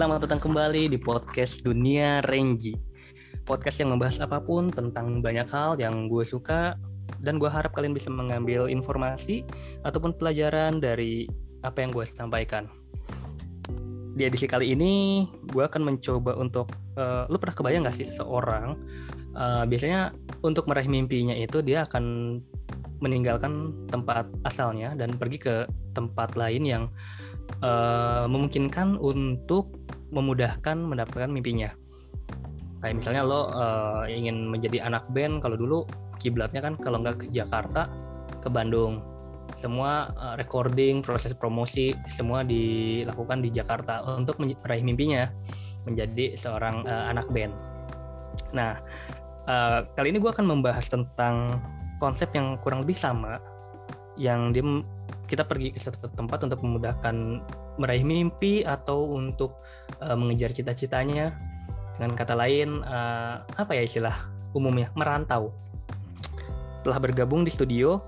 selamat datang kembali di podcast Dunia Renji. Podcast yang membahas apa pun tentang banyak hal yang gue suka dan gue harap kalian bisa mengambil informasi ataupun pelajaran dari apa yang gue sampaikan. Di edisi kali ini, gue akan mencoba untuk, uh, lu pernah kebayang gak sih seseorang uh, biasanya untuk meraih mimpinya itu dia akan meninggalkan tempat asalnya dan pergi ke tempat lain yang uh, memungkinkan untuk memudahkan mendapatkan mimpinya. Kayak misalnya lo uh, ingin menjadi anak band, kalau dulu kiblatnya kan kalau nggak ke Jakarta, ke Bandung. Semua uh, recording, proses promosi, semua dilakukan di Jakarta untuk meraih mimpinya menjadi seorang uh, anak band. Nah, uh, kali ini gue akan membahas tentang konsep yang kurang lebih sama, yang dia kita pergi ke satu tempat untuk memudahkan meraih mimpi atau untuk uh, mengejar cita-citanya. Dengan kata lain, uh, apa ya istilah umumnya merantau. Telah bergabung di studio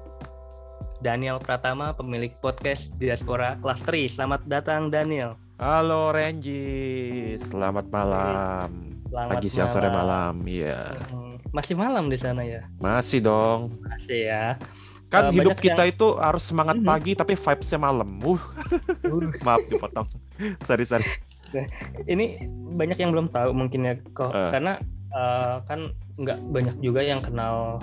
Daniel Pratama, pemilik podcast Diaspora Kelas 3. Selamat datang Daniel. Halo Renji, selamat malam. Selamat Pagi, siang, sore, malam. Iya. Hmm, masih malam di sana ya? Masih dong. Masih ya. Kan uh, hidup kita yang... itu harus semangat mm -hmm. pagi tapi vibesnya malam. Uh. Maaf dipotong. sorry sorry. Ini banyak yang belum tahu mungkin ya kok uh. karena uh, kan nggak banyak juga yang kenal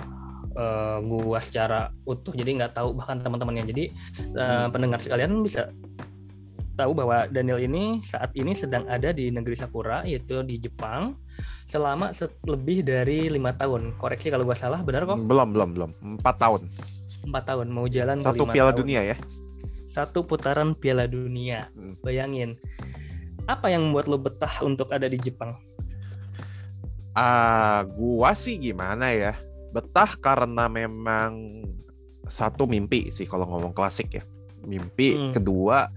uh, gua secara utuh jadi nggak tahu bahkan teman-temannya jadi uh, hmm. pendengar sekalian bisa tahu bahwa Daniel ini saat ini sedang ada di negeri Sakura yaitu di Jepang selama lebih dari lima tahun koreksi kalau gua salah benar kok belum belum belum empat tahun empat tahun mau jalan satu piala tahun. dunia ya satu putaran piala dunia hmm. bayangin apa yang membuat lo betah untuk ada di Jepang ah uh, gua sih gimana ya betah karena memang satu mimpi sih kalau ngomong klasik ya mimpi hmm. kedua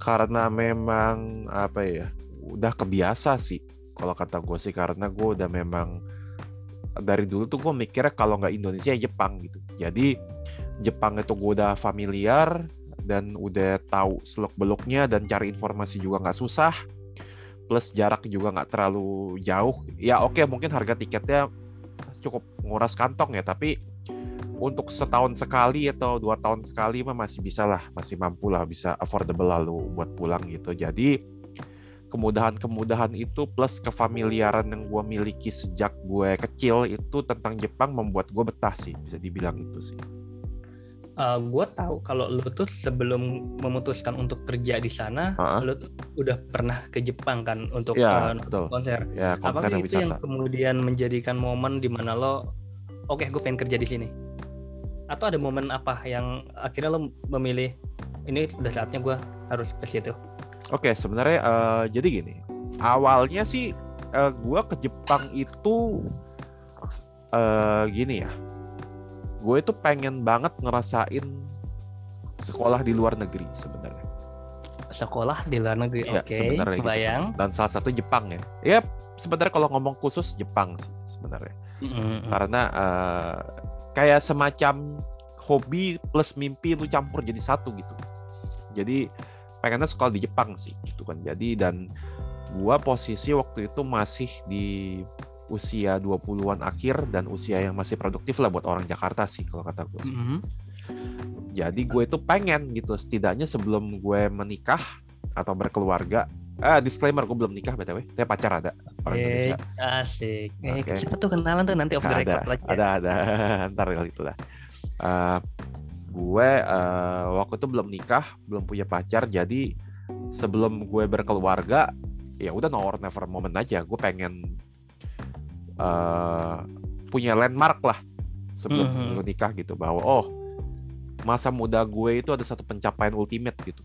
karena memang apa ya udah kebiasa sih kalau kata gue sih karena gue udah memang dari dulu tuh gue mikirnya kalau nggak Indonesia Jepang gitu. Jadi Jepang itu gue udah familiar dan udah tahu seluk beluknya dan cari informasi juga nggak susah plus jarak juga nggak terlalu jauh. Ya oke okay, mungkin harga tiketnya cukup nguras kantong ya tapi untuk setahun sekali atau dua tahun sekali mah masih bisa lah masih mampu lah bisa affordable lalu buat pulang gitu. Jadi kemudahan-kemudahan itu plus kefamiliaran yang gue miliki sejak gue kecil itu tentang Jepang membuat gue betah sih bisa dibilang itu sih. Uh, gue tahu kalau lu tuh sebelum memutuskan untuk kerja di sana, uh-huh. lu tuh udah pernah ke Jepang kan untuk ya, uh, konser. Ya, konser Apakah itu yang kemudian menjadikan momen di mana lo, oke okay, gue pengen kerja di sini? Atau ada momen apa yang akhirnya lo memilih ini udah saatnya gue harus ke situ? Oke, sebenarnya uh, jadi gini. Awalnya sih uh, gua ke Jepang itu uh, gini ya. Gue itu pengen banget ngerasain sekolah di luar negeri sebenarnya. Sekolah di luar negeri, ya, oke. Okay. Bayang. Gitu. Dan salah satu Jepang ya. Ya sebenarnya kalau ngomong khusus Jepang sih sebenarnya. Mm-hmm. Karena uh, kayak semacam hobi plus mimpi lu campur jadi satu gitu. Jadi pengennya sekolah di Jepang sih gitu kan jadi dan gua posisi waktu itu masih di usia 20-an akhir dan usia yang masih produktif lah buat orang Jakarta sih kalau kata gue sih. Mm -hmm. Jadi gue itu pengen gitu setidaknya sebelum gue menikah atau berkeluarga. Eh disclaimer gue belum nikah btw, saya pacar ada orang eh, Indonesia. Asik. Eh okay. siapa tuh kenalan tuh nanti off the record ada, lagi. Ya? Ada ada, ntar kali itulah. Uh, gue uh, waktu itu belum nikah, belum punya pacar, jadi sebelum gue berkeluarga ya udah no or never moment aja. Gue pengen uh, punya landmark lah sebelum mm -hmm. nikah gitu bahwa oh masa muda gue itu ada satu pencapaian ultimate gitu.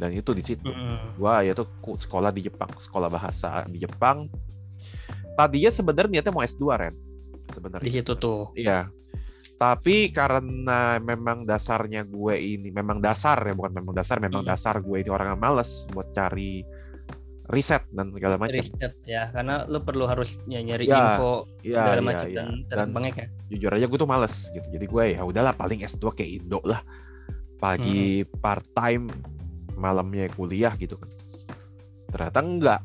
Dan itu di situ. Mm -hmm. gue ya tuh sekolah di Jepang sekolah bahasa di Jepang. Tadinya sebenarnya niatnya mau S2 Ren sebenarnya. Di situ tuh. Iya tapi karena memang dasarnya gue ini memang dasar ya bukan memang dasar memang hmm. dasar gue ini orang yang males buat cari riset dan segala macam. Riset ya, karena lo perlu harus nyari ya, info ya, segala ya, macam ya. dan, banyak ya. Jujur aja gue tuh males gitu. Jadi gue ya udahlah paling S2 kayak Indo lah. Pagi hmm. part time, malamnya kuliah gitu kan. Ternyata enggak.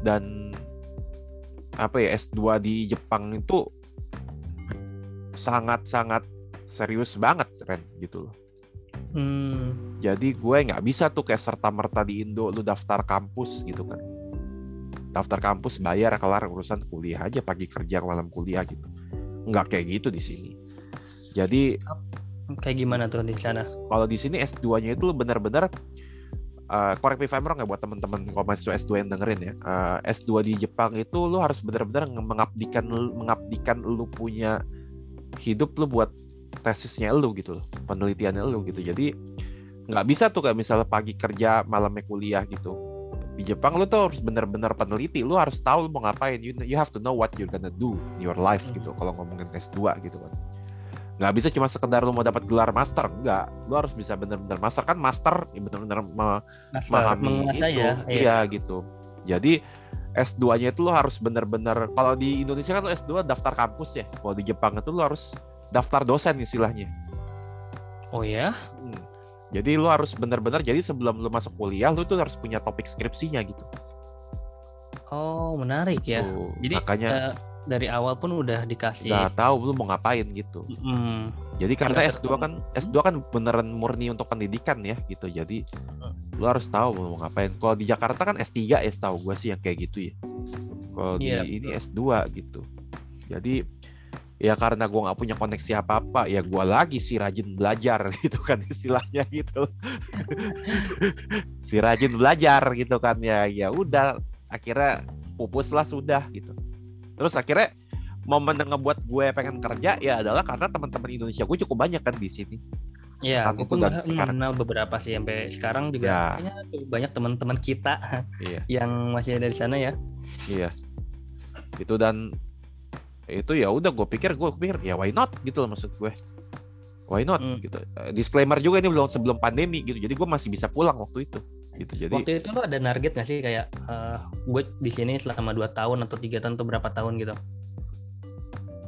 Dan apa ya S2 di Jepang itu sangat-sangat serius banget kan gitu loh. Hmm. Jadi gue nggak bisa tuh kayak serta merta di Indo lu daftar kampus gitu kan. Daftar kampus bayar kelar urusan kuliah aja pagi kerja malam kuliah gitu. Nggak kayak gitu di sini. Jadi kayak gimana tuh di sana? Kalau di sini S2-nya itu benar-benar uh, correct me if I'm wrong ya buat teman-teman kalau mahasiswa S2 yang dengerin ya. Uh, S2 di Jepang itu lu harus benar-benar mengabdikan mengabdikan lu punya hidup lu buat tesisnya lu gitu loh, penelitiannya lu gitu. Jadi nggak bisa tuh kayak misalnya pagi kerja, malamnya kuliah gitu. Di Jepang lu tuh harus benar-benar peneliti, lu harus tahu lu mau ngapain. You, you have to know what you're gonna do in your life gitu. Kalau ngomongin S2 gitu kan nggak bisa cuma sekedar lu mau dapat gelar master enggak lu harus bisa benar-benar master kan master ya benar-benar memahami itu ya, iya gitu jadi S2-nya itu lu harus benar-benar kalau di Indonesia kan lu S2 daftar kampus ya. Kalau di Jepang itu lu harus daftar dosen istilahnya. Oh ya hmm. jadi lu harus benar-benar jadi sebelum lu masuk kuliah lu tuh harus punya topik skripsinya gitu. Oh menarik ya. Tuh, jadi makanya uh, dari awal pun udah dikasih udah tahu lu mau ngapain gitu. Mm. Jadi karena S2 kan S2 kan beneran murni untuk pendidikan ya gitu. Jadi mm. lu harus tahu lu mau ngapain. Kalau di Jakarta kan S3 ya tahu gue sih yang kayak gitu ya. Kalau yeah, di ini S2 gitu. Jadi ya karena gue nggak punya koneksi apa apa ya gue lagi si rajin belajar gitu kan istilahnya gitu si rajin belajar gitu kan ya ya udah akhirnya pupus lah sudah gitu terus akhirnya momen yang ngebuat gue pengen kerja ya adalah karena teman-teman Indonesia gue cukup banyak kan di sini Iya, aku pun mengenal beberapa sih sampai sekarang juga ya. banyak teman-teman kita iya. yang masih ada di sana ya. Iya. Itu dan itu ya udah gue pikir gue pikir ya why not gitu loh maksud gue. Why not hmm. gitu. Eh, disclaimer juga ini belum sebelum pandemi gitu. Jadi gue masih bisa pulang waktu itu gitu. Jadi waktu itu lo ada target gak sih kayak uh, gue di sini selama dua tahun atau tiga tahun atau berapa tahun gitu?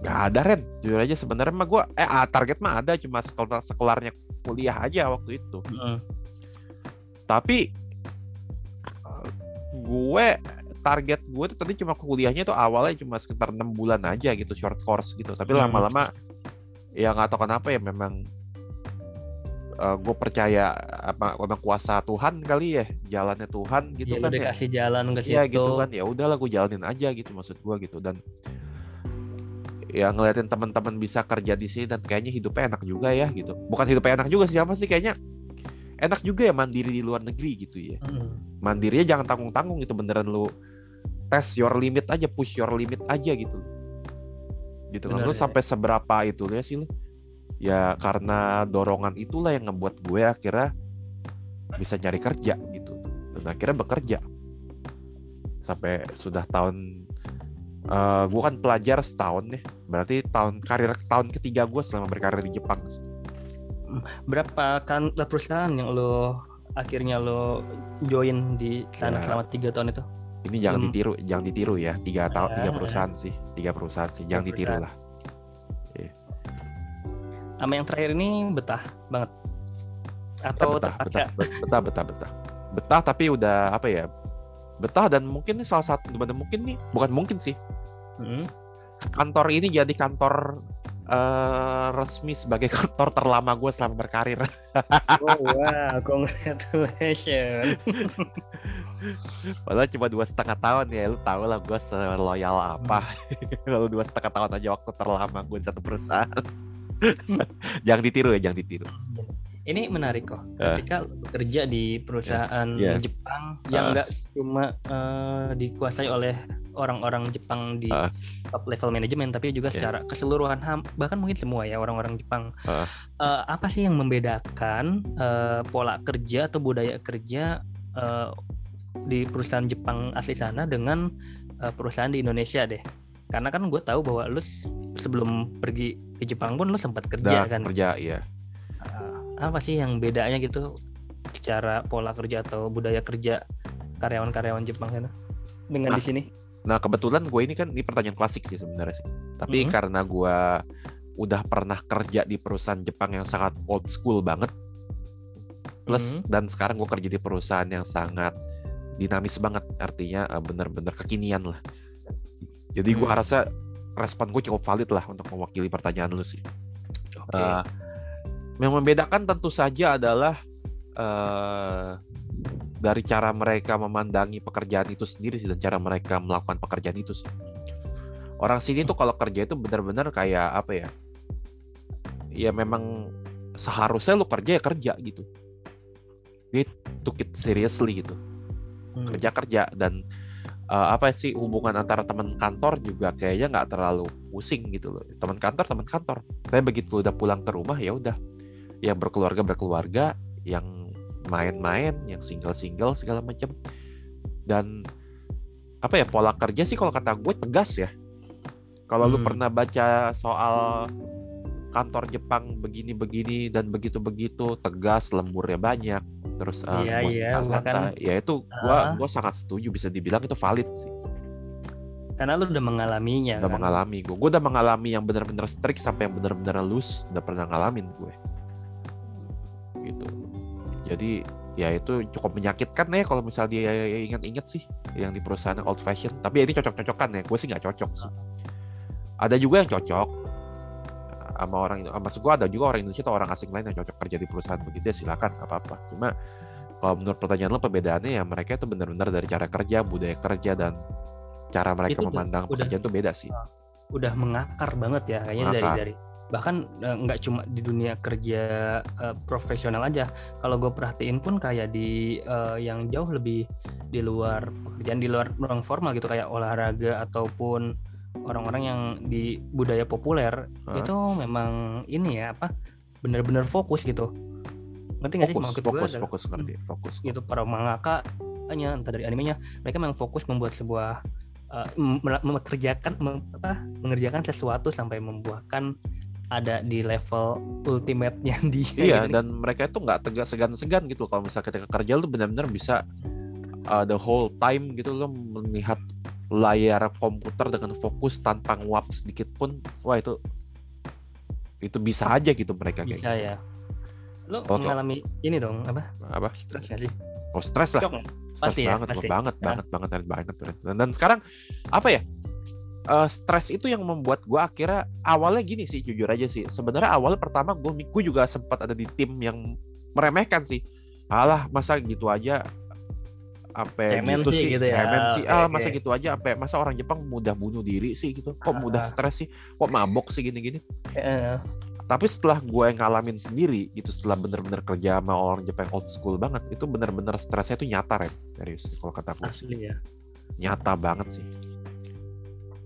Gak ada Ren. Jujur aja sebenarnya mah gue eh ah, target mah ada cuma sekolah sekelarnya kuliah aja waktu itu. Mm. tapi gue target gue tuh tadi cuma kuliahnya tuh awalnya cuma sekitar enam bulan aja gitu short course gitu. Tapi lama-lama ya nggak tahu kenapa ya memang uh, eh, gue percaya apa memang kuasa Tuhan kali ya jalannya Tuhan gitu ya, kan udah ya. kasih jalan ke situ ya gitu kan. Ya udahlah gue jalanin aja gitu maksud gue gitu. Dan ya ngeliatin teman-teman bisa kerja di sini dan kayaknya hidupnya enak juga ya gitu. Bukan hidupnya enak juga siapa sih kayaknya enak juga ya mandiri di luar negeri gitu ya. Hmm. mandirinya jangan tanggung-tanggung gitu beneran lu tes your limit aja push your limit aja gitu. Gitu kan. Lu ya. sampai seberapa itu ya sih lu ya karena dorongan itulah yang ngebuat gue akhirnya bisa cari kerja gitu. Dan akhirnya bekerja. Sampai sudah tahun uh, gue kan pelajar setahun nih. Berarti tahun karir tahun ketiga gue selama berkarir di Jepang. Berapa kan perusahaan yang lo akhirnya lo join di sana ya. selama tiga tahun itu? Ini jangan hmm. ditiru jangan ditiru ya. Tiga tahun tiga ah. perusahaan sih. Tiga perusahaan sih. Jangan ditiru lah sama yang terakhir ini betah banget atau betah, betah, betah, betah, betah, betah, betah, tapi udah apa ya? Betah dan mungkin ini salah satu mungkin nih bukan mungkin sih. Hmm. Kantor ini jadi kantor uh, resmi sebagai kantor terlama gue selama berkarir. oh wow, congratulations. Padahal cuma dua setengah tahun ya, lu tau lah gue seloyal apa. Kalau dua setengah tahun aja waktu terlama gue satu perusahaan. jangan ditiru ya, jangan ditiru. Ini menarik kok. Eh. Ketika uh, bekerja di perusahaan yeah. Jepang yang enggak uh, cuma uh, dikuasai oleh orang-orang Jepang di uh, top level manajemen, tapi juga yeah. secara keseluruhan bahkan mungkin semua ya orang-orang Jepang. Uh, uh, apa sih yang membedakan uh, pola kerja atau budaya kerja uh, di perusahaan Jepang asli sana dengan uh, perusahaan di Indonesia deh? Karena kan gue tahu bahwa lu sebelum pergi ke Jepang pun lo sempat kerja nah, kan kerja iya uh, apa sih yang bedanya gitu cara pola kerja atau budaya kerja karyawan-karyawan Jepang sana dengan nah, di sini nah kebetulan gue ini kan ini pertanyaan klasik sih sebenarnya sih tapi mm -hmm. karena gue udah pernah kerja di perusahaan Jepang yang sangat old school banget plus mm -hmm. dan sekarang gue kerja di perusahaan yang sangat dinamis banget artinya uh, benar-benar kekinian lah jadi gue hmm. rasa respon gue cukup valid lah untuk mewakili pertanyaan lu sih. Okay. uh, yang membedakan tentu saja adalah uh, dari cara mereka memandangi pekerjaan itu sendiri sih dan cara mereka melakukan pekerjaan itu sih. Orang sini tuh kalau kerja itu benar-benar kayak apa ya? Ya memang seharusnya lu kerja ya kerja gitu. Dia took it seriously gitu. Hmm. kerja kerja dan uh, apa sih hubungan antara teman kantor juga kayaknya nggak terlalu pusing gitu loh. Teman kantor teman kantor. Tapi begitu udah pulang ke rumah ya udah. Yang berkeluarga berkeluarga yang main-main yang single-single segala macam. Dan apa ya pola kerja sih kalau kata gue tegas ya. Kalau hmm. lu pernah baca soal kantor Jepang begini-begini dan begitu-begitu tegas lemburnya banyak terus uh, iya, iya, bahkan, ya itu gua uh, gua sangat setuju bisa dibilang itu valid sih. Karena lu udah mengalaminya udah kan? mengalami gue gue udah mengalami yang benar-benar strict sampai yang benar-benar loose udah pernah ngalamin gue. Gitu. Jadi ya itu cukup menyakitkan ya kalau misalnya dia ingat-ingat sih yang di perusahaan old fashion. Tapi ya ini cocok-cocokan ya gue sih nggak cocok sih. Ada juga yang cocok sama orang maksud gue ada juga orang Indonesia atau orang asing lain yang cocok kerja di perusahaan begitu ya silakan apa apa cuma kalau menurut pertanyaan lo perbedaannya ya mereka itu benar-benar dari cara kerja budaya kerja dan cara mereka itu memandang udah, pekerjaan itu beda sih. Ah, udah mengakar banget ya kayaknya mengakar. dari dari bahkan eh, nggak cuma di dunia kerja uh, profesional aja. Kalau gue perhatiin pun kayak di uh, yang jauh lebih di luar pekerjaan di luar ruang formal gitu kayak olahraga ataupun orang-orang yang di budaya populer huh? itu memang ini ya apa benar-benar fokus gitu ngerti nggak sih maksud fokus, gue fokus ngerti hmm, fokus gitu para mangaka hanya entah dari animenya mereka memang fokus membuat sebuah uh, mengerjakan apa mengerjakan sesuatu sampai membuahkan ada di level ultimate-nya di iya gitu. dan mereka itu nggak tegas segan-segan gitu kalau misalnya ketika kerja lu benar-benar bisa uh, the whole time gitu lo melihat layar komputer dengan fokus tanpa nguap sedikit pun wah itu itu bisa aja gitu mereka bisa kayak ya. Lo oh, mengalami ini dong apa? Apa? Stres gak sih? Oh stres lah. Pasti banget ya, pasti. banget ya. banget banget banget banget dan, dan sekarang apa ya uh, stres itu yang membuat gue akhirnya awalnya gini sih jujur aja sih. Sebenarnya awalnya pertama gue gue juga sempat ada di tim yang meremehkan sih. Alah masa gitu aja apa gitu sih, gitu ya. Cemen sih. ah, masa gitu aja apa masa orang Jepang mudah bunuh diri sih gitu. Kok uh, mudah stres sih? Kok mabok sih gini-gini? Uh. Tapi setelah gue yang ngalamin sendiri gitu setelah bener-bener kerja sama orang Jepang old school banget, itu bener-bener stresnya tuh nyata Ren. Serius kalau kata gue sih. Ya. Nyata banget sih.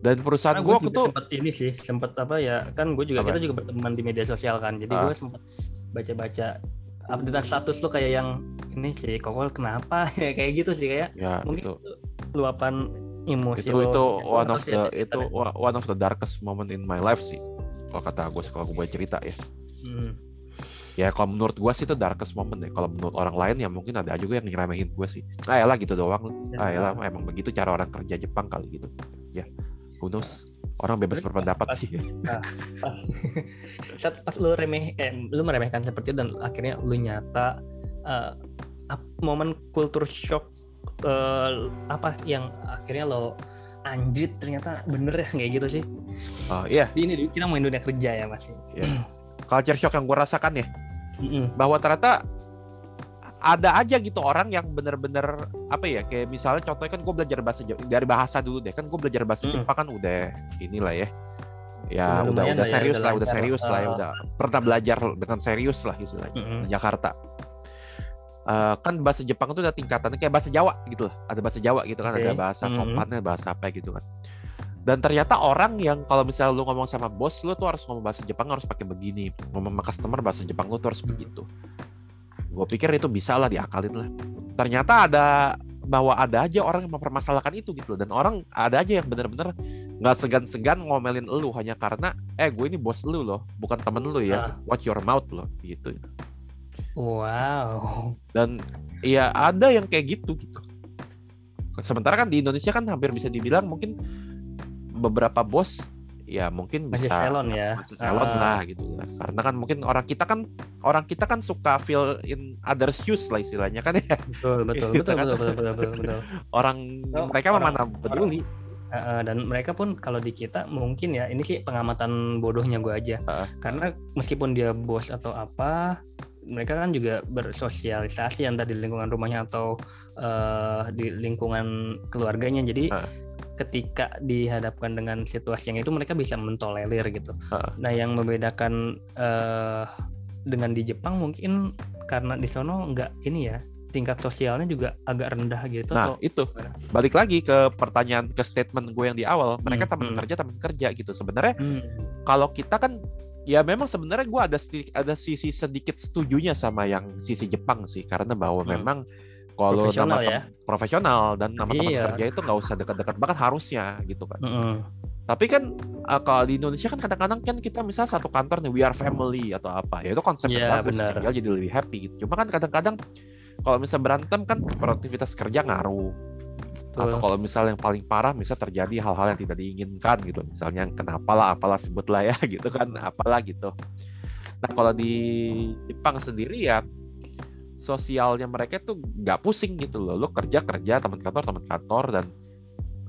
Dan perusahaan gue tuh sempat ini sih, sempat apa ya? Kan gue juga apa? kita juga berteman di media sosial kan. Jadi uh. gue sempat baca-baca update status lu kayak yang ini sih kokol kenapa ya kayak gitu sih kayak ya, mungkin itu. luapan emosi itu lo, itu one of the itu ya. one of the darkest moment in my life sih kalau kata gue kalau gue cerita ya hmm. ya kalau menurut gue sih itu darkest moment ya kalau menurut orang lain ya mungkin ada juga yang ngeremehin gue sih ah ya lah gitu doang ya, ah ya emang begitu cara orang kerja Jepang kali gitu ya who knows orang bebas Terus berpendapat pas, sih. Pas, pas, saat pas lu remeh, eh, lu meremehkan seperti itu dan akhirnya lu nyata uh, momen kultur shock uh, apa yang akhirnya lo anjir ternyata bener ya kayak gitu sih. Oh iya. Di ini kita mau dunia kerja ya masih. Yeah. Culture shock yang gue rasakan ya, mm -hmm. bahwa ternyata ada aja gitu orang yang bener-bener apa ya kayak misalnya contohnya kan gue belajar bahasa dari bahasa dulu deh kan gue belajar bahasa hmm. Jepang kan udah inilah ya ya udah udah, udah ya, serius ya, lah udah serius uh, lah ya udah pernah belajar dengan serius lah istilahnya uh, Jakarta uh, kan bahasa Jepang itu udah tingkatannya kayak bahasa Jawa gitu lah. Ada bahasa Jawa gitu kan okay. ada bahasa sopannya bahasa apa gitu kan. Dan ternyata orang yang kalau misalnya lu ngomong sama bos lu tuh harus ngomong bahasa Jepang harus pakai begini. Ngomong sama customer bahasa Jepang lu tuh harus begitu. Gue pikir itu bisa lah diakalin lah. Ternyata ada bahwa ada aja orang yang mempermasalahkan itu gitu dan orang ada aja yang bener-bener nggak segan-segan ngomelin lu hanya karena eh gue ini bos lu loh bukan temen lu ya. Uh. watch your mouth loh gitu wow dan ya ada yang kayak gitu gitu sementara kan di Indonesia kan hampir bisa dibilang mungkin beberapa bos ya mungkin masih bisa salon ya masih salon Ah. lah gitu. Karena kan mungkin orang kita kan orang kita kan suka feel in other shoes lah istilahnya kan ya. betul betul Gitu betul kan. betul betul betul betul, betul. Orang Oh, mereka orang- mana peduli. Uh, dan mereka pun kalau di kita mungkin ya ini sih pengamatan bodohnya gue aja Ah. karena meskipun dia bos atau apa mereka kan juga bersosialisasi entah di lingkungan rumahnya atau uh, di lingkungan keluarganya jadi Ah. ketika dihadapkan dengan situasi yang itu mereka bisa mentolerir gitu Ah. nah yang membedakan uh, dengan di Jepang mungkin karena di sono nggak ini ya tingkat sosialnya juga agak rendah gitu Nah, atau itu balik lagi ke pertanyaan ke statement gue yang di awal. Mereka Hmm, teman hmm. kerja, teman kerja gitu. Sebenarnya Hmm, kalau kita kan ya memang sebenarnya gue ada sedi- ada sisi sedikit setujunya sama yang sisi Jepang sih karena bahwa Hmm. memang kalau Profesional nama ya. profesional dan nama teman Iya. kerja itu nggak usah dekat-dekat banget harusnya gitu kan. mm-mm. Tapi kan uh, kalau di Indonesia kan kadang-kadang kan kita misal satu kantor nih we are family atau apa ya itu konsepnya Iya, bagus jadi lebih happy gitu. Cuma kan kadang-kadang kalau misal berantem kan produktivitas kerja ngaruh atau Betul. kalau misal yang paling parah misal terjadi hal-hal yang tidak diinginkan gitu. Misalnya kenapa lah apalah sebutlah ya gitu kan. Apalah gitu. Nah kalau di Jepang sendiri ya sosialnya mereka tuh nggak pusing gitu loh. Lo kerja kerja teman kantor teman kantor dan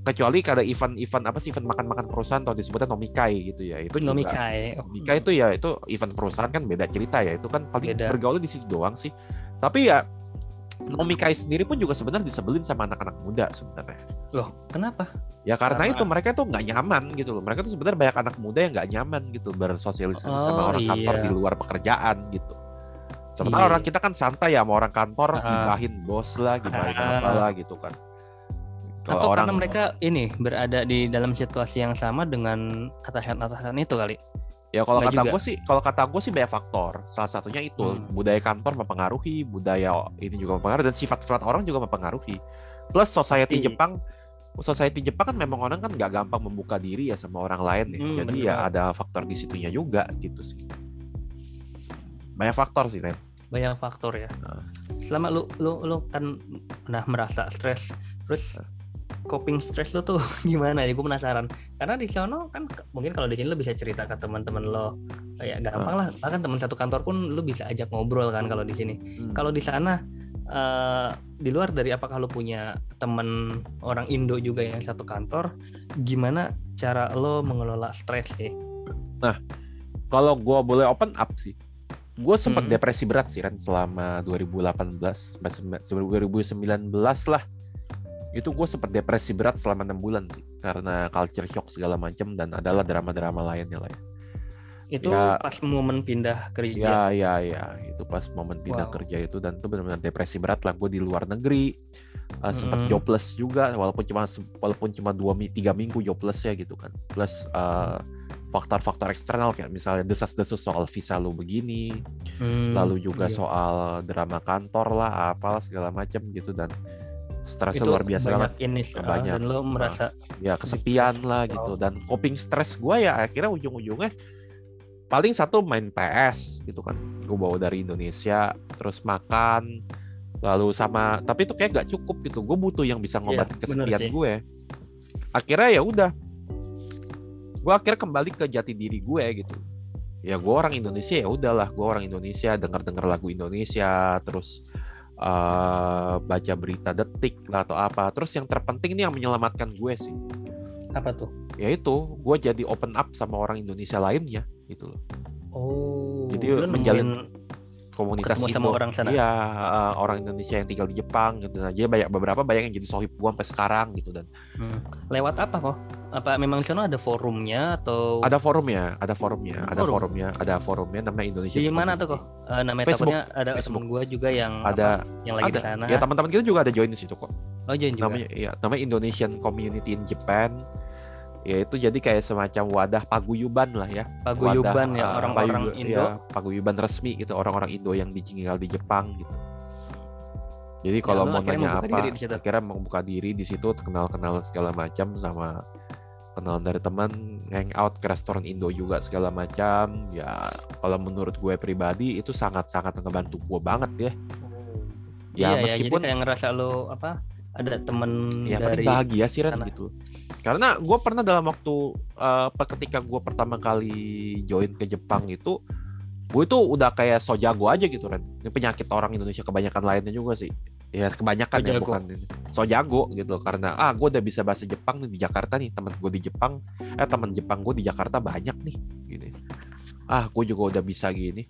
kecuali kada event-event apa sih event makan-makan perusahaan atau disebutnya nomikai gitu ya. Itu juga Nomikai. Oh, Nomikai itu ya itu event perusahaan kan beda cerita ya. Itu kan paling Beda. bergaul di situ doang sih. Tapi ya Nomikai sendiri pun juga sebenarnya disebelin sama anak-anak muda sebenarnya Loh, kenapa? Ya karena itu mereka tuh nggak nyaman gitu loh. Mereka tuh sebenarnya banyak anak muda yang nggak nyaman gitu bersosialisasi sama Oh, orang kantor iya. di luar pekerjaan gitu. Sementara Iya. orang kita kan santai ya sama orang kantor, Ah. gibahin bos lah, gibahin Ah. apa lah gitu kan. Kalau Atau orang karena mereka ini berada di dalam situasi yang sama dengan atasan-atasan itu kali. Ya kalau kata gue sih, kalau kata gue sih banyak faktor. Salah satunya itu Hmm. budaya kantor mempengaruhi, budaya ini juga mempengaruhi dan sifat-sifat orang juga mempengaruhi. Plus society Pasti. Jepang Society Jepang kan memang orang kan nggak gampang membuka diri ya sama orang lain ya. Hmm, Jadi bener ya ada faktor di situnya juga gitu sih. Banyak faktor sih, Ren. Banyak faktor ya. Ah. Selama lu lu lu kan pernah merasa stres, terus coping stres lu tuh gimana ya? Gue penasaran. Karena di sono kan mungkin kalau di sini lu bisa cerita ke teman-teman lo, kayak gampang lah. Bahkan teman satu kantor pun lu bisa ajak ngobrol kan kalau di sini. Hmm. Kalau di sana eh, di luar dari apakah lo punya temen orang Indo juga yang satu kantor, gimana cara lo mengelola stres sih? Kalau gue boleh open up sih, gue sempat Hmm. depresi berat sih Ren selama 2018 sampai sembi- 2019 lah. Itu gue sempat depresi berat selama enam bulan sih karena culture shock segala macam dan adalah drama-drama lainnya lah ya. Itu Ya. pas momen pindah kerja. Ya, ya, ya. Itu pas momen pindah Wow. kerja itu dan itu benar-benar depresi berat lah. Gue di luar negeri, uh, sempat Mm. jobless juga, walaupun cuma walaupun cuma dua tiga minggu jobless ya gitu kan. Plus uh, faktor-faktor eksternal kayak misalnya desas-desus soal visa lu begini, Hmm, lalu juga iya. soal drama kantor lah, apalah segala macam gitu dan stresnya luar biasa banget. banyak ini sih, Banyak. dan lo merasa Ya kesepian lah gitu. Dan coping stress gue ya akhirnya ujung-ujungnya paling satu main PS gitu kan. Gue bawa dari Indonesia terus makan lalu sama tapi itu kayak gak cukup gitu. Gue butuh yang bisa ngobatin Iya, bener kesepian sih. gue akhirnya ya udah. Gue akhirnya kembali ke jati diri gue gitu. Ya gue orang Indonesia ya udahlah. Gue orang Indonesia dengar dengar lagu Indonesia terus eh, baca berita detik lah atau apa terus yang terpenting nih yang menyelamatkan gue sih apa tuh? yaitu gue jadi open up sama orang Indonesia lainnya gitu loh Oh, Jadi menjalin- komunitas Ketemu sama Indo. orang sana? iya eh, orang Indonesia yang tinggal di Jepang gitu nah jadi banyak beberapa banyak yang jadi sohib gue sampai sekarang gitu dan hmm, lewat apa kok? Apa memang di sana ada forumnya atau ada forumnya ada forumnya ada Forum? forumnya ada forumnya namanya Indonesia di mana tuh kok? Eh, namanya Facebook, takutnya ada Facebook. temen gue juga yang ada apa, yang lagi ada di sana. ya teman-teman kita juga ada join di situ kok oh, jangan juga. namanya ya namanya Indonesian Community in Japan ya itu jadi kayak semacam wadah paguyuban lah ya Paguyuban wadah, ya orang-orang paguyu- Indo. ya, paguyuban resmi gitu orang-orang Indo yang tinggal di Jepang gitu jadi kalau lu mau nanya apa situ? akhirnya membuka diri di situ kenal-kenalan segala macam sama kenalan dari teman hangout ke restoran Indo juga segala macam. Ya kalau menurut gue pribadi itu sangat-sangat ngebantu gue banget ya. Ya iya ya, jadi meskipun kayak ngerasa lo apa ada temen ya dari bahagia sih Ren gitu. Karena gue pernah dalam waktu eh, apa ketika gue pertama kali join ke Jepang itu gue itu udah kayak so jago aja gitu Ren. Ini penyakit orang Indonesia kebanyakan lainnya juga sih ya kebanyakan So ya jago. bukan so jago gitu karena ah gue udah bisa bahasa Jepang nih di Jakarta nih teman gue di Jepang. Eh teman Jepang gue di Jakarta banyak nih gini. Ah gue juga udah bisa gini.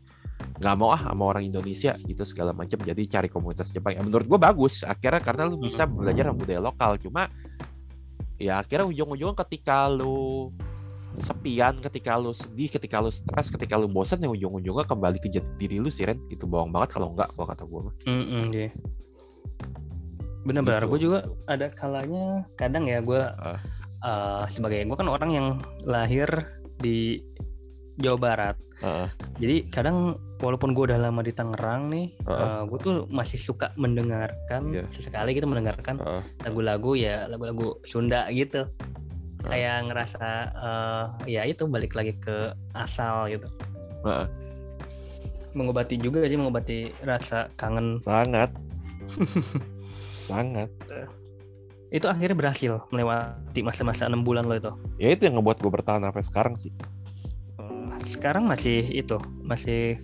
Nggak mau ah sama orang Indonesia gitu segala macam jadi cari komunitas Jepang ya menurut gue bagus. Akhirnya karena lu bisa belajar budaya lokal. Cuma ya akhirnya ujung-ujungnya ketika lu sepian ketika lu sedih ketika lu stres ketika lu bosan ya ujung-ujungnya kembali ke diri lu sih Ren. Itu bohong banget kalau enggak kalau kata gue mah. Mm-mm, iya. Benar-benar, Gitu. gue juga ada kalanya kadang ya gue Ah. eh, sebagai gue kan orang yang lahir di Jawa Barat. Heeh. Jadi kadang walaupun gue udah lama di Tangerang nih, Heeh. gue tuh masih suka mendengarkan Iya. sesekali gitu mendengarkan Heeh. lagu-lagu ya lagu-lagu Sunda gitu. Kayak ngerasa eh, ya itu balik lagi ke asal gitu. Heeh. Mengobati juga sih mengobati rasa kangen. sangat sangat Itu akhirnya berhasil melewati masa-masa enam bulan lo itu. ya itu yang ngebuat gue bertahan sampai sekarang sih Eh, sekarang masih itu masih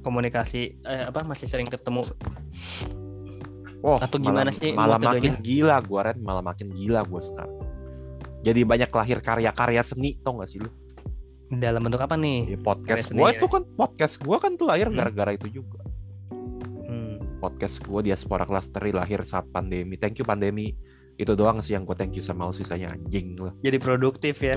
komunikasi eh, apa masih sering ketemu Wah, Atau gimana malah, sih Malah makin gila gue Ren, malah makin gila gue sekarang. Jadi banyak lahir karya-karya seni, tau gak sih lu? dalam bentuk apa nih Ya, podcast gue ya. itu kan podcast gue kan tuh lahir Hmm. gara-gara itu juga. Podcast gue Diaspora Clustery lahir saat pandemi. Thank you pandemi. Itu doang sih yang gue thank you sama lu sisanya anjing lah. jadi produktif ya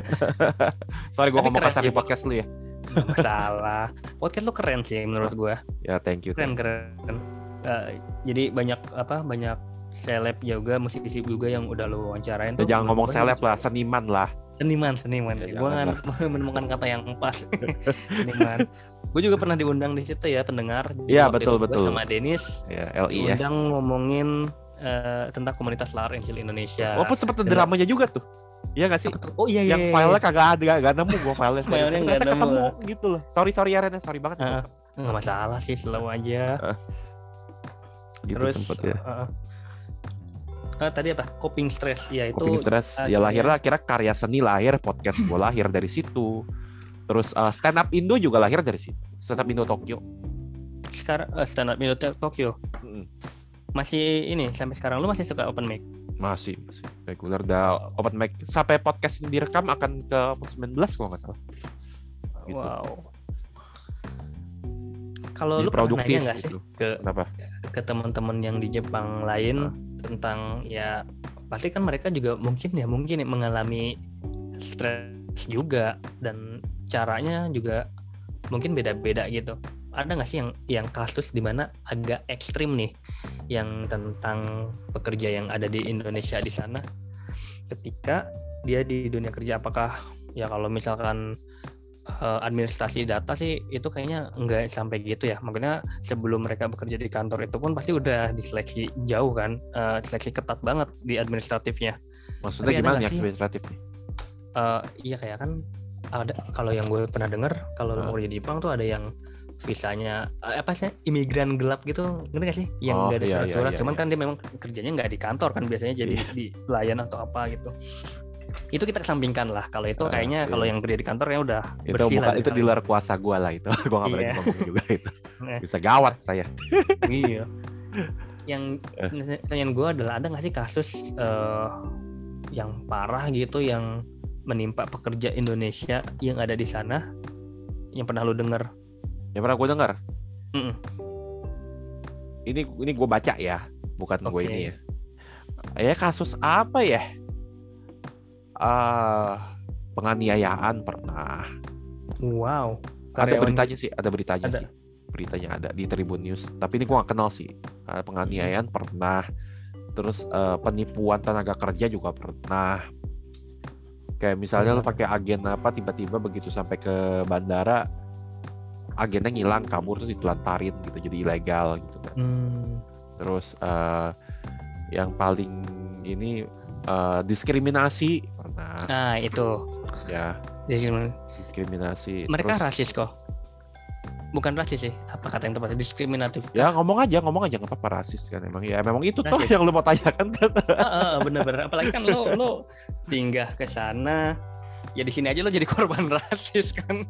Sorry gue ngomong kasar di podcast lu ya. masalah podcast lu keren sih menurut gua Ya thank you. keren keren Eh, jadi banyak apa banyak seleb juga musisi juga yang udah lu wawancarain Ya, tuh jangan ngomong seleb lah, seniman lah. Seniman seniman Ya, gua jangan nggak menemukan kata yang pas seniman gue juga pernah diundang di situ ya pendengar Iya, betul, gua betul. sama Denis Ya LI ya. diundang ngomongin eh, tentang komunitas lar Injil Indonesia. Walaupun sempet ada dramanya juga tuh. Iya gak sih? Oh iya iya. yang iya, filenya iya. kagak ada, gak, gak nemu gue filenya. Filenya Ternyata nemu. ketemu gitu loh. Sorry sorry ya sorry banget. Heeh. nggak masalah sih selalu aja. Gitu Terus sempet ya. eh, eh, tadi apa? Coping stress. Ya itu Coping stress. Ya akhirnya- lahirlah kira karya seni lahir, podcast gue lahir dari situ. Terus eh, stand up Indo juga lahir dari situ. Stand up Indo Tokyo. sekarang eh, stand up Indo Tokyo Mm, masih ini sampai sekarang lu masih suka open mic? Masih, masih reguler dah open mic sampai podcast ini direkam akan ke 19 kalau nggak salah. Gitu. Wow. Kalau lu pernah nanya nggak sih gitu. ke Kenapa? ke teman-teman yang di Jepang lain tentang ya pasti kan mereka juga mungkin ya mungkin ya mengalami stres juga dan caranya juga mungkin beda-beda gitu. Ada nggak sih yang yang kasus di mana agak ekstrim nih yang tentang pekerja yang ada di Indonesia di sana ketika dia di dunia kerja apakah ya kalau misalkan eh, administrasi data sih itu kayaknya nggak sampai gitu ya. Makanya sebelum mereka bekerja di kantor itu pun pasti udah diseleksi jauh kan eh, diseleksi ketat banget di administratifnya. Maksudnya Tapi gimana administratif nih? Eh, iya kayak kan ada kalau yang gue pernah dengar kalau mau kerja di Jepang tuh ada yang visanya apa sih imigran gelap gitu. Ngerti gak sih? Yang Oh, nggak ada iya, iya, surat-surat iya, cuman iya. kan dia memang kerjanya nggak di kantor kan biasanya jadi Iya. di pelayan atau apa gitu itu kita kesampingkan lah kalau itu kayaknya iya. kalau yang kerja di kantor ya udah Itu bersih bukan lah itu di luar kuasa gue lah itu. gue nggak berani Iya. ngomong juga itu. Eh. Bisa gawat saya. iya yang Eh. pertanyaan gue adalah ada nggak sih kasus eh, yang parah gitu yang menimpa pekerja Indonesia yang ada di sana yang pernah lu denger Yang pernah gue dengar. Mm-mm. Ini ini gue baca ya, bukan gue Oke. ini ya. Ya kasus apa ya? Ah, penganiayaan pernah. wow Ada Karyawan- beritanya sih, ada beritanya Ada. sih. Beritanya ada di Tribun News. Tapi ini gue gak kenal sih. Ah, penganiayaan pernah. Terus eh, penipuan tenaga kerja juga pernah. Kayak misalnya lo Hmm. pakai agen apa tiba-tiba begitu sampai ke bandara agennya ngilang kabur terus ditelantarin gitu jadi ilegal gitu kan. Hmm, Terus eh, yang paling ini eh, diskriminasi pernah nah itu. Ya. Diskriminasi. mereka Terus, rasis kok. Bukan rasis sih. Apa kata yang tepat? Diskriminatif. Ya ngomong aja ngomong aja. Nggak apa-apa rasis kan emang. Ya memang itu rasis. tuh yang lu mau tanyakan kan? Bener-bener. Apalagi kan lo lo tinggal ke sana. Ya di sini aja lo jadi korban rasis kan.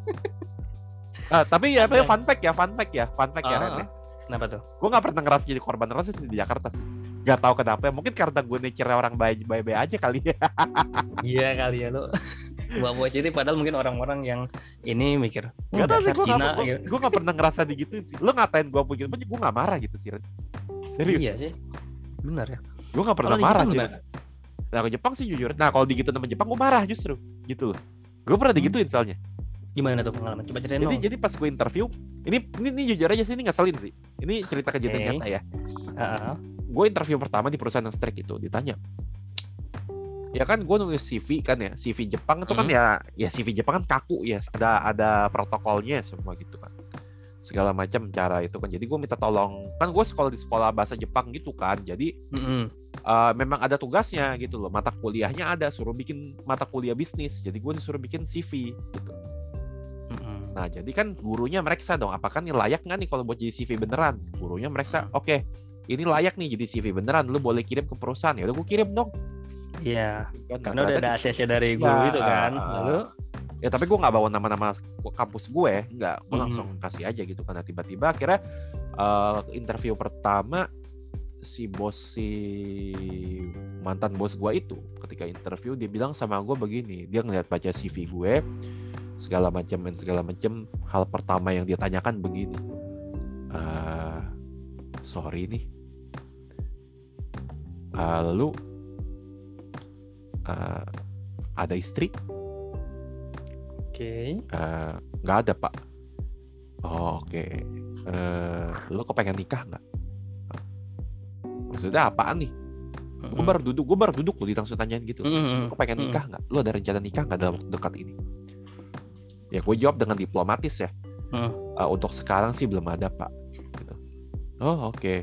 Uh, tapi ya, ya fun fact ya fun fact ya fun fact uh, ya Ren ya. kenapa tuh? Gue nggak pernah ngerasa jadi korban rasis di Jakarta sih Gak tau kenapa mungkin karena gue nature orang baik-baik aja kali ya. Iya kali ya lo bawa positif padahal mungkin orang-orang yang ini mikir oh, gak dasar gue Cina gak, gitu. gue gak pernah ngerasa digituin sih. Lo ngatain gue begitu gue gak marah gitu sih serius. Iya sih. Benar ya. Gue gak pernah marah sih nah ke Jepang sih jujur. Nah kalau digitu sama Jepang gue marah justru. Gitu loh. Gue pernah hmm. digituin soalnya. Gimana tuh pengalaman? Coba ceritain jadi jadi pas gue interview ini ini, ini jujur aja sih ini ngeselin sih. Ini cerita kejadian okay. nyata ya. Uh -uh. Gue interview pertama di perusahaan yang strike itu ditanya ya kan gue nulis CV kan ya CV Jepang itu kan hmm. ya ya CV Jepang kan kaku ya ada ada protokolnya semua gitu kan segala macam cara itu kan jadi gue minta tolong kan gue sekolah di sekolah bahasa Jepang gitu kan jadi hmm. uh, memang ada tugasnya gitu loh mata kuliahnya ada suruh bikin mata kuliah bisnis jadi gue disuruh bikin CV gitu hmm. nah jadi kan gurunya mereka dong apakah ini layak nggak nih kalau buat jadi CV beneran gurunya mereka oke okay, ini layak nih jadi CV beneran lu boleh kirim ke perusahaan. Ya udah gue kirim dong. Iya. Kan, karena udah ada ACC dari guru ya, itu kan. Lalu? Ya tapi gue nggak bawa nama-nama kampus gue, nggak. Gue langsung mm -hmm. kasih aja gitu. Karena tiba-tiba akhirnya uh, interview pertama si bos si mantan bos gue itu ketika interview dia bilang sama gue begini. Dia ngeliat baca CV gue segala macam dan segala macam hal pertama yang dia tanyakan begini. Uh, sorry nih uh, lu uh, ada istri? Oke. Okay. Uh, nggak ada pak. Oh, Oke. Okay. Uh, lo kepengen nikah nggak? Maksudnya apaan nih? Gue baru duduk, gue baru duduk loh langsung tanyain gitu. Lo kepengen nikah nggak? Lo ada rencana nikah nggak dalam waktu dekat ini? Ya gue jawab dengan diplomatis ya. Mm. Uh, untuk sekarang sih belum ada pak. Gitu. Oh oke. Okay.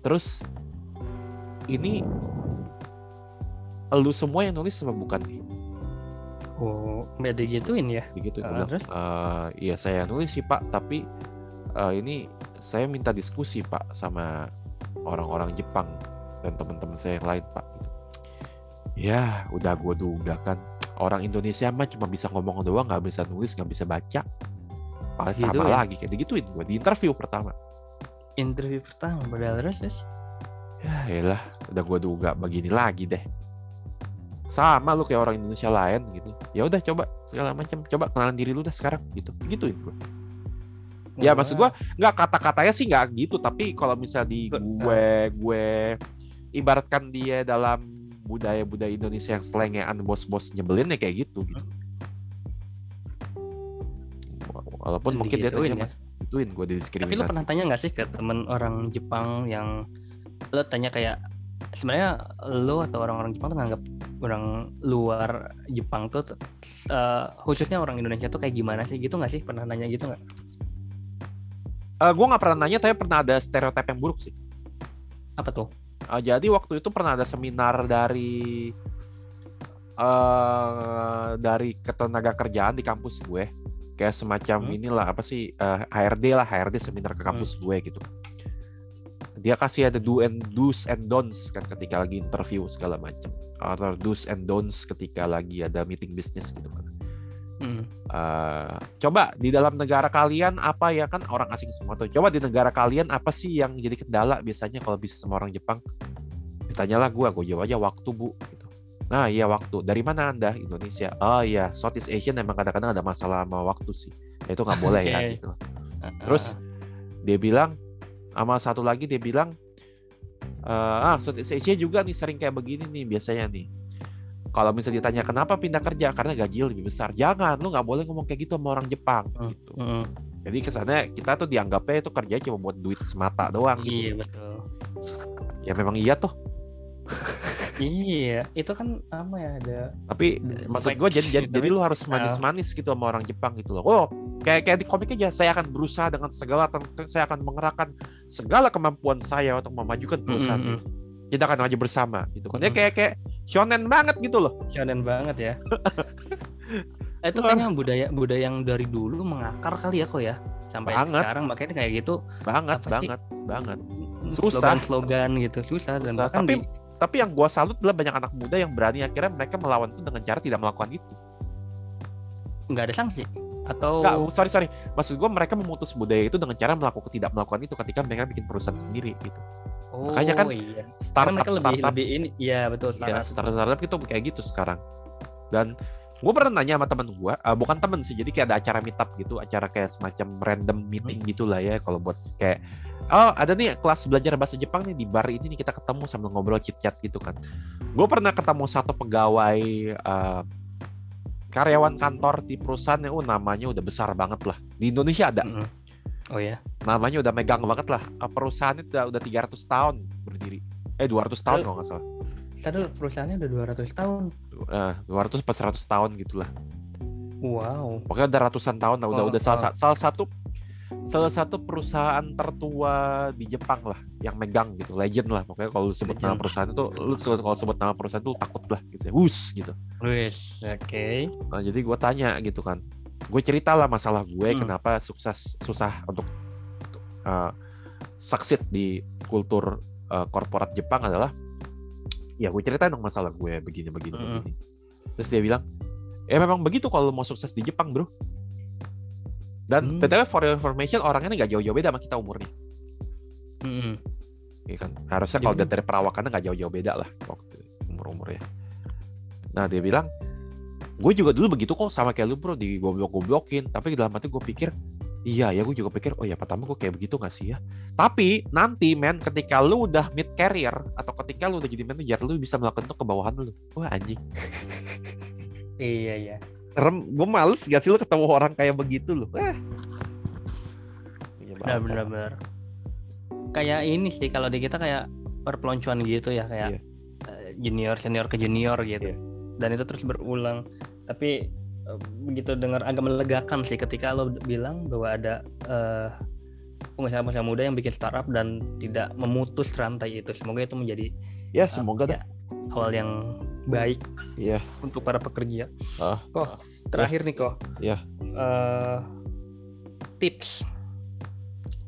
Terus ini lu semua yang nulis sama bukan nih? Oh, nggak digituin ya? Digituin. Uh, terus? Uh, iya saya nulis sih pak, tapi uh, ini saya minta diskusi pak sama orang-orang Jepang dan teman-teman saya yang lain pak. Ya, udah gue duga kan orang Indonesia mah cuma bisa ngomong doang, nggak bisa nulis, nggak bisa baca. Paling gitu sama ya? lagi kayak digituin gue di interview pertama. Interview pertama, padahal terus? Ya, lah, udah gue duga begini lagi deh. Sama lu kayak orang Indonesia lain gitu. Ya udah coba segala macam. Coba kenalan diri lu dah sekarang gitu. Gituin gue ya maksud gue nggak kata-katanya sih nggak gitu tapi kalau misal di gue gue ibaratkan dia dalam budaya-budaya Indonesia yang selengean bos-bos nyebelin ya kayak gitu gitu. Walaupun mungkin dia tanya ya? mas gue didiskriminasi tapi lu pernah tanya nggak sih ke temen orang Jepang yang lo tanya kayak sebenarnya lo atau orang-orang Jepang tuh nganggap orang luar Jepang tuh uh, khususnya orang Indonesia tuh kayak gimana sih gitu nggak sih pernah nanya gitu nggak? Uh, eh, gue nggak pernah nanya tapi pernah ada stereotip yang buruk sih. Apa tuh? Uh, jadi waktu itu pernah ada seminar dari uh, dari ketenaga kerjaan di kampus gue kayak semacam hmm. inilah apa sih uh, HRD lah HRD seminar ke kampus hmm. gue gitu dia kasih ada do and do's and don'ts kan ketika lagi interview segala macam atau do's and don'ts ketika lagi ada meeting bisnis gitu kan. Mm. Uh, coba di dalam negara kalian apa ya kan orang asing semua tuh. Coba di negara kalian apa sih yang jadi kendala biasanya kalau bisa sama orang Jepang? Ditanyalah gue, gue jawab aja waktu bu. Gitu. Nah iya waktu. Dari mana anda? Indonesia. Oh iya Southeast Asian emang kadang-kadang ada masalah sama waktu sih. Itu nggak boleh okay. ya gitu. Terus dia bilang sama satu lagi dia bilang uh, ah Southeast Asia juga nih sering kayak begini nih biasanya nih. Kalau misalnya ditanya kenapa pindah kerja? Karena gaji lebih besar. Jangan lu nggak boleh ngomong kayak gitu sama orang Jepang uh, gitu. uh. jadi kesannya kita tuh dianggapnya itu kerja cuma buat duit semata doang gitu. iya betul. Ya memang iya tuh iya itu kan apa ya ada tapi maksud gue jadi jadi, jadi lu harus manis-manis gitu sama orang Jepang gitu loh. Oh kayak kayak di komik aja saya akan berusaha dengan segala saya akan mengerahkan segala kemampuan saya untuk memajukan perusahaan mm -hmm. kita akan maju bersama gitu kan. Mm -hmm. kayak kayak shonen banget gitu loh. Shonen banget ya. Itu kayaknya budaya budaya yang dari dulu mengakar kali ya kok ya. Sampai Banget. sekarang makanya kayak gitu. Banget sih? banget banget. Susah. slogan-slogan gitu. Susah dan Susah, bahkan tapi di- tapi yang gua salut adalah banyak anak muda yang berani akhirnya mereka melawan itu dengan cara tidak melakukan itu. Nggak ada sanksi? Atau Nggak, sorry sorry. Maksud gua mereka memutus budaya itu dengan cara melakukan tidak melakukan itu ketika mereka bikin perusahaan sendiri gitu. Oh, makanya kan iya. Startup mereka lebih startup lebih ini iya betul ya, startup. startup startup itu kayak gitu sekarang. Dan gue pernah nanya sama temen gue bukan temen sih jadi kayak ada acara meetup gitu acara kayak semacam random meeting gitu lah ya kalau buat kayak oh ada nih kelas belajar bahasa Jepang nih di bar ini nih kita ketemu sambil ngobrol chit chat gitu kan. Gue pernah ketemu satu pegawai eh, karyawan kantor di perusahaan yang oh, namanya udah besar banget lah. Di Indonesia ada. Mm-mm. oh ya namanya udah megang banget lah. Eh, perusahaannya udah udah 300 tahun berdiri. Eh 200 tahun Lalu- kalau nggak salah Sadar perusahaannya udah 200 tahun Eh, 200 pas 100 tahun gitulah wow Pokoknya udah ratusan tahun lah, udah Oh, udah salah, oh. sa- salah satu salah satu perusahaan tertua di Jepang lah yang megang gitu, legend lah. Pokoknya kalau lu sebut nama Legend. perusahaan itu, lu kalau sebut nama perusahaan itu takut lah gitu, ya. Wus gitu. Wis, oke. Nah, jadi gue tanya gitu kan, gue cerita lah masalah gue Hmm. kenapa sukses susah untuk uh, succeed di kultur uh, korporat Jepang adalah ya gue ceritain dong masalah gue begini begini begini. Terus dia bilang, ya memang begitu kalau mau sukses di Jepang bro. Dan Hmm. btw for your information orangnya nggak jauh-jauh beda sama kita umurnya, Mm-mm. ya kan? Harusnya kalau Jadi- dari perawakannya nggak jauh-jauh beda lah waktu umur-umurnya. Nah dia bilang, gue juga dulu begitu kok sama kayak lu bro, di goblok-goblokin. Tapi dalam hati gue pikir, iya ya gue juga pikir, oh ya pertama gue kayak begitu gak sih ya? Tapi nanti men, ketika lu udah mid career atau ketika lu udah jadi manajer, lu bisa melakukan itu ke bawahan lu. Wah anjing. Iya iya. Serem, gue males gak sih lu ketemu orang kayak begitu lu? Eh. Benar benar. Kayak ini sih kalau di kita kayak perpeloncoan gitu ya kayak Iya. eh, junior senior ke junior gitu. Iya. Dan itu terus berulang. Tapi begitu dengar agak melegakan sih ketika lo bilang bahwa ada eh, pengusaha-pengusaha muda yang bikin startup dan tidak memutus rantai itu. Semoga itu menjadi Ya semoga dah. ya, awal yang baik Iya. untuk para pekerja. Ah. Kok terakhir nih kok. Iya. Eh, tips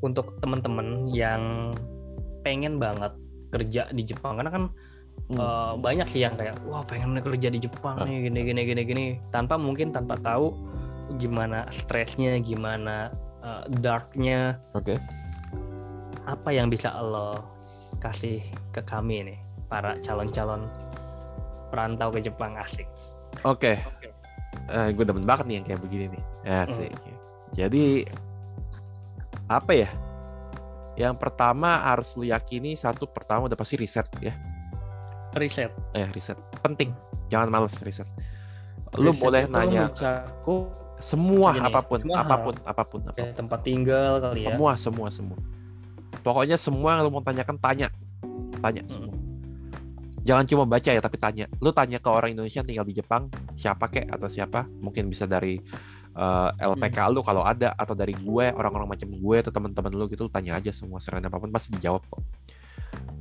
untuk teman-teman yang pengen banget kerja di Jepang karena kan Hmm. eh, banyak sih yang kayak wah pengen kerja di Jepang Ah. nih gini gini gini gini tanpa mungkin tanpa tahu gimana stresnya gimana eh, darknya Oke. apa yang bisa lo kasih ke kami nih para calon-calon perantau ke Jepang asik Oke. Eh, gue demen banget nih yang kayak begini nih. Asik. Jadi apa ya? Yang pertama harus lu yakini satu pertama udah pasti riset ya. Riset Eh riset penting. Jangan males riset. Lu Riset boleh nanya mencakup semua Gini, apa pun, semua hal. apa pun, apa pun, apa pun. kayak tempat tinggal kali ya Semua, semua, semua. Pokoknya semua yang lu mau tanyakan tanya. Tanya Hmm. semua. Jangan cuma baca ya, tapi tanya. Lu tanya ke orang Indonesia yang tinggal di Jepang, siapa kek atau siapa? Mungkin bisa dari eh, LPK lu kalau ada atau dari gue, orang-orang macam gue atau teman-teman lu gitu, lu tanya aja semua serana apa pun pasti dijawab kok.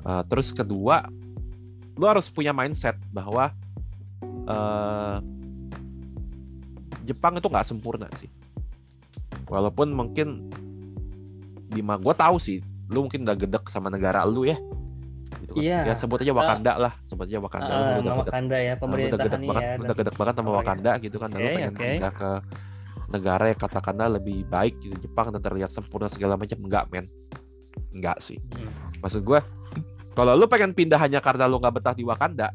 Eh, terus kedua, lu harus punya mindset bahwa eh, Jepang itu nggak sempurna sih. Walaupun mungkin di ma gue tahu sih, lu mungkin udah gedek sama negara lu ya. Gitu kan. Iya. Ya sebut aja Wakanda lah, sebut aja Wakanda. Lu Ah, udah nama gedek Wakanda ya Nah, udah gedek ini banget, ya udah gedek banget sama. Wakanda gitu kan. Lalu Oke, pengen oke. pindah ke negara yang katakanlah lebih baik gitu Jepang dan terlihat sempurna segala macam enggak men enggak sih Hmm. maksud gue kalau lu pengen pindah hanya karena lu nggak betah di Wakanda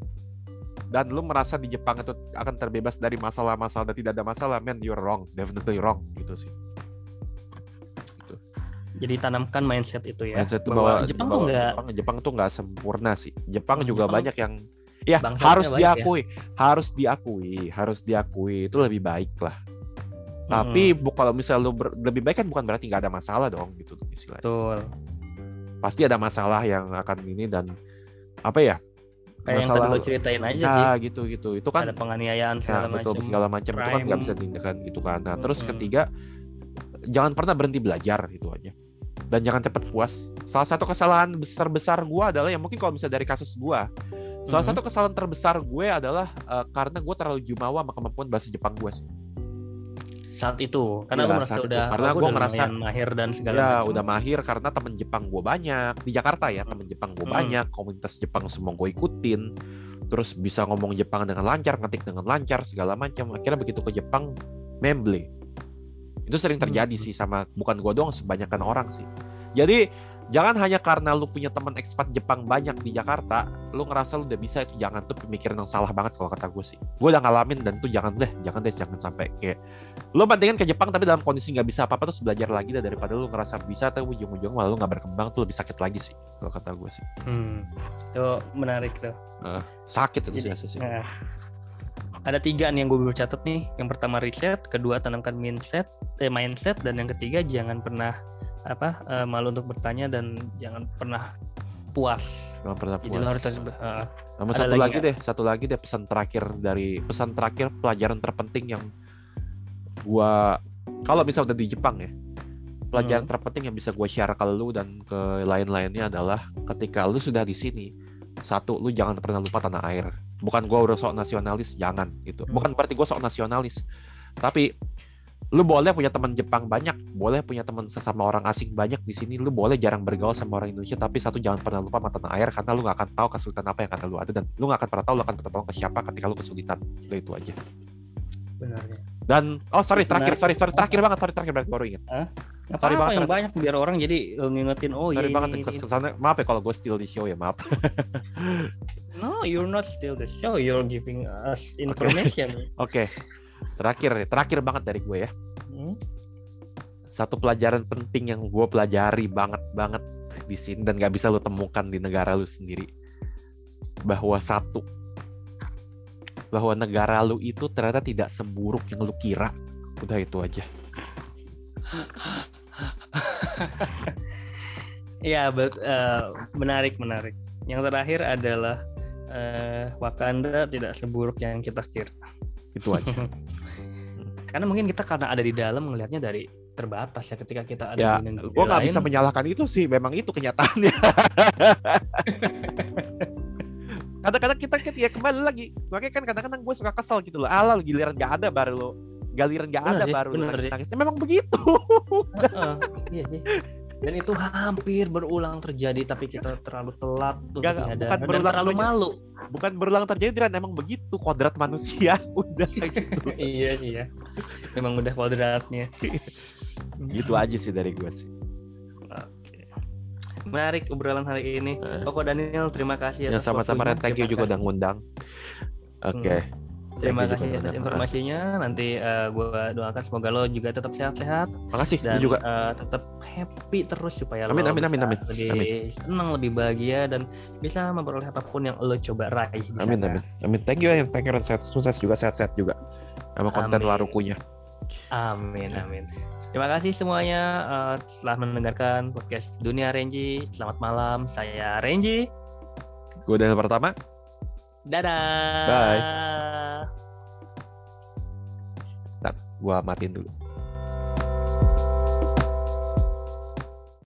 dan lu merasa di Jepang itu akan terbebas dari masalah-masalah dan tidak ada masalah men you're wrong definitely wrong gitu sih Jadi tanamkan mindset itu ya. mindset itu bahwa bahwa Jepang bahwa tuh nggak Jepang, Jepang tuh nggak sempurna sih Jepang Hmm, juga Jepang banyak yang ya harus ya. diakui harus diakui harus diakui itu lebih baik lah tapi bu, kalau misalnya lu ber- lebih baik kan bukan berarti nggak ada masalah dong gitu istilahnya betul. Pasti ada masalah yang akan ini dan apa ya Kayak yang tadi lo ceritain aja sih. ya gitu gitu itu kan Ada penganiayaan segala Nah, macam. segala macam itu kan nggak bisa dihindarkan gitu kan. Nah, terus Mm-mm. ketiga jangan pernah berhenti belajar gitu aja. Dan jangan cepat puas. Salah satu kesalahan besar-besar gua adalah yang mungkin kalau misalnya dari kasus gua, salah Mhm. satu kesalahan terbesar gue adalah eh, karena gue terlalu jumawa sama kemampuan bahasa Jepang gue sih. Saat itu karena Iya, lu merasa saat itu. udah Karena oh, udah ngerasa- lumayan mahir dan segala ya macam. udah mahir karena temen Jepang gue banyak di Jakarta ya temen Jepang gue Hmm. banyak komunitas Jepang semua gue ikutin terus bisa ngomong Jepang dengan lancar ngetik dengan lancar segala macam akhirnya begitu ke Jepang memble itu sering terjadi Hmm. sih sama bukan gue doang sebanyakan orang sih jadi jangan hanya karena lu punya teman ekspat Jepang banyak di Jakarta lu ngerasa lu udah bisa itu jangan tuh pemikiran yang salah banget kalau kata gue sih gue udah ngalamin dan tuh jangan deh jangan deh jangan sampai kayak lu mendingan ke Jepang tapi dalam kondisi nggak bisa apa-apa terus belajar lagi dah daripada lu ngerasa bisa tapi ujung-ujung malah lu nggak berkembang tuh lebih sakit lagi sih kalau kata gue sih Hmm. Itu menarik tuh. sakit itu Jadi- sih Nah, ada tiga nih yang gue catat nih. Yang pertama riset, kedua tanamkan mindset, eh, mindset, dan yang ketiga jangan pernah apa eh, malu untuk bertanya dan jangan pernah puas. Nggak pernah Jadi puas. lo harus eh, sama satu lagi lagi, deh satu lagi deh pesan terakhir dari pesan terakhir pelajaran terpenting yang gua kalau misal udah di Jepang ya pelajaran Hmm. terpenting yang bisa gue share ke lu dan ke lain-lainnya adalah ketika lu sudah di sini satu lu jangan pernah lupa tanah air bukan gua udah sok nasionalis jangan gitu Hmm. bukan berarti gua sok nasionalis tapi lu boleh punya teman Jepang banyak boleh punya teman sesama orang asing banyak di sini lu boleh jarang bergaul sama orang Indonesia tapi satu jangan pernah lupa sama tanah air karena lu nggak akan tahu kesulitan apa yang akan lu ada dan lu nggak akan pernah tahu lu akan bertolong ke siapa ketika lu kesulitan Udah itu aja benar ya. dan oh sorry terakhir Benar. sorry sorry terakhir banget sorry terakhir banget baru ingat Nggak Sorry apa-apa banget, yang sorry. banyak biar orang jadi eh, ngingetin oh sorry iya banget ini, ini. kesannya maaf ya kalau gue steal di show ya maaf No, you're not still the show. You're giving us information. Oke, terakhir nih, terakhir banget dari gue ya. Hmm? Satu pelajaran penting yang gue pelajari banget banget di sini dan gak bisa lu temukan di negara lu sendiri. Bahwa satu, bahwa negara lu itu ternyata tidak seburuk yang lu kira. Udah itu aja. Ya, but, eh, menarik menarik. Yang terakhir adalah eh, Wakanda tidak seburuk yang kita kira. Itu aja. Karena mungkin kita karena ada di dalam melihatnya dari terbatas ya ketika kita ada ya, di negeri gue nggak bisa menyalahkan itu sih. Memang itu kenyataannya. kadang-kadang kita kan ya kembali lagi makanya kan kadang-kadang gue suka kesel gitu loh ala giliran gak ada baru lo giliran gak Bener ada sih, baru bener nangis sih. nangis memang begitu Heeh, iya sih. Dan itu hampir berulang terjadi tapi kita terlalu telat untuk menyadari bukan dan berulang terlalu terjadi. malu. bukan berulang terjadi dan emang begitu kodrat manusia udah gitu iya sih ya. Memang udah kodratnya. gitu aja sih dari gue sih Oke. Menarik obrolan hari ini. Eh. Pokok Daniel, terima kasih ya sama-sama thank you juga udah ngundang oke Terima Thank kasih atas informasinya. Nanti eh, gua doakan semoga lo juga tetap sehat-sehat makasih dan juga eh, tetap happy terus supaya Amin, lo amin, amin, amin. lebih senang, lebih bahagia dan bisa memperoleh apa pun yang lo coba raih amin amin amin thank you thank you sehat sukses juga sehat-sehat juga sama konten Amin. larukunya Amin, amin. Terima kasih semuanya eh, telah mendengarkan podcast Dunia Renji. Selamat malam, saya Renji. gue dari pertama Dadah. Bye. Ntar gue matiin dulu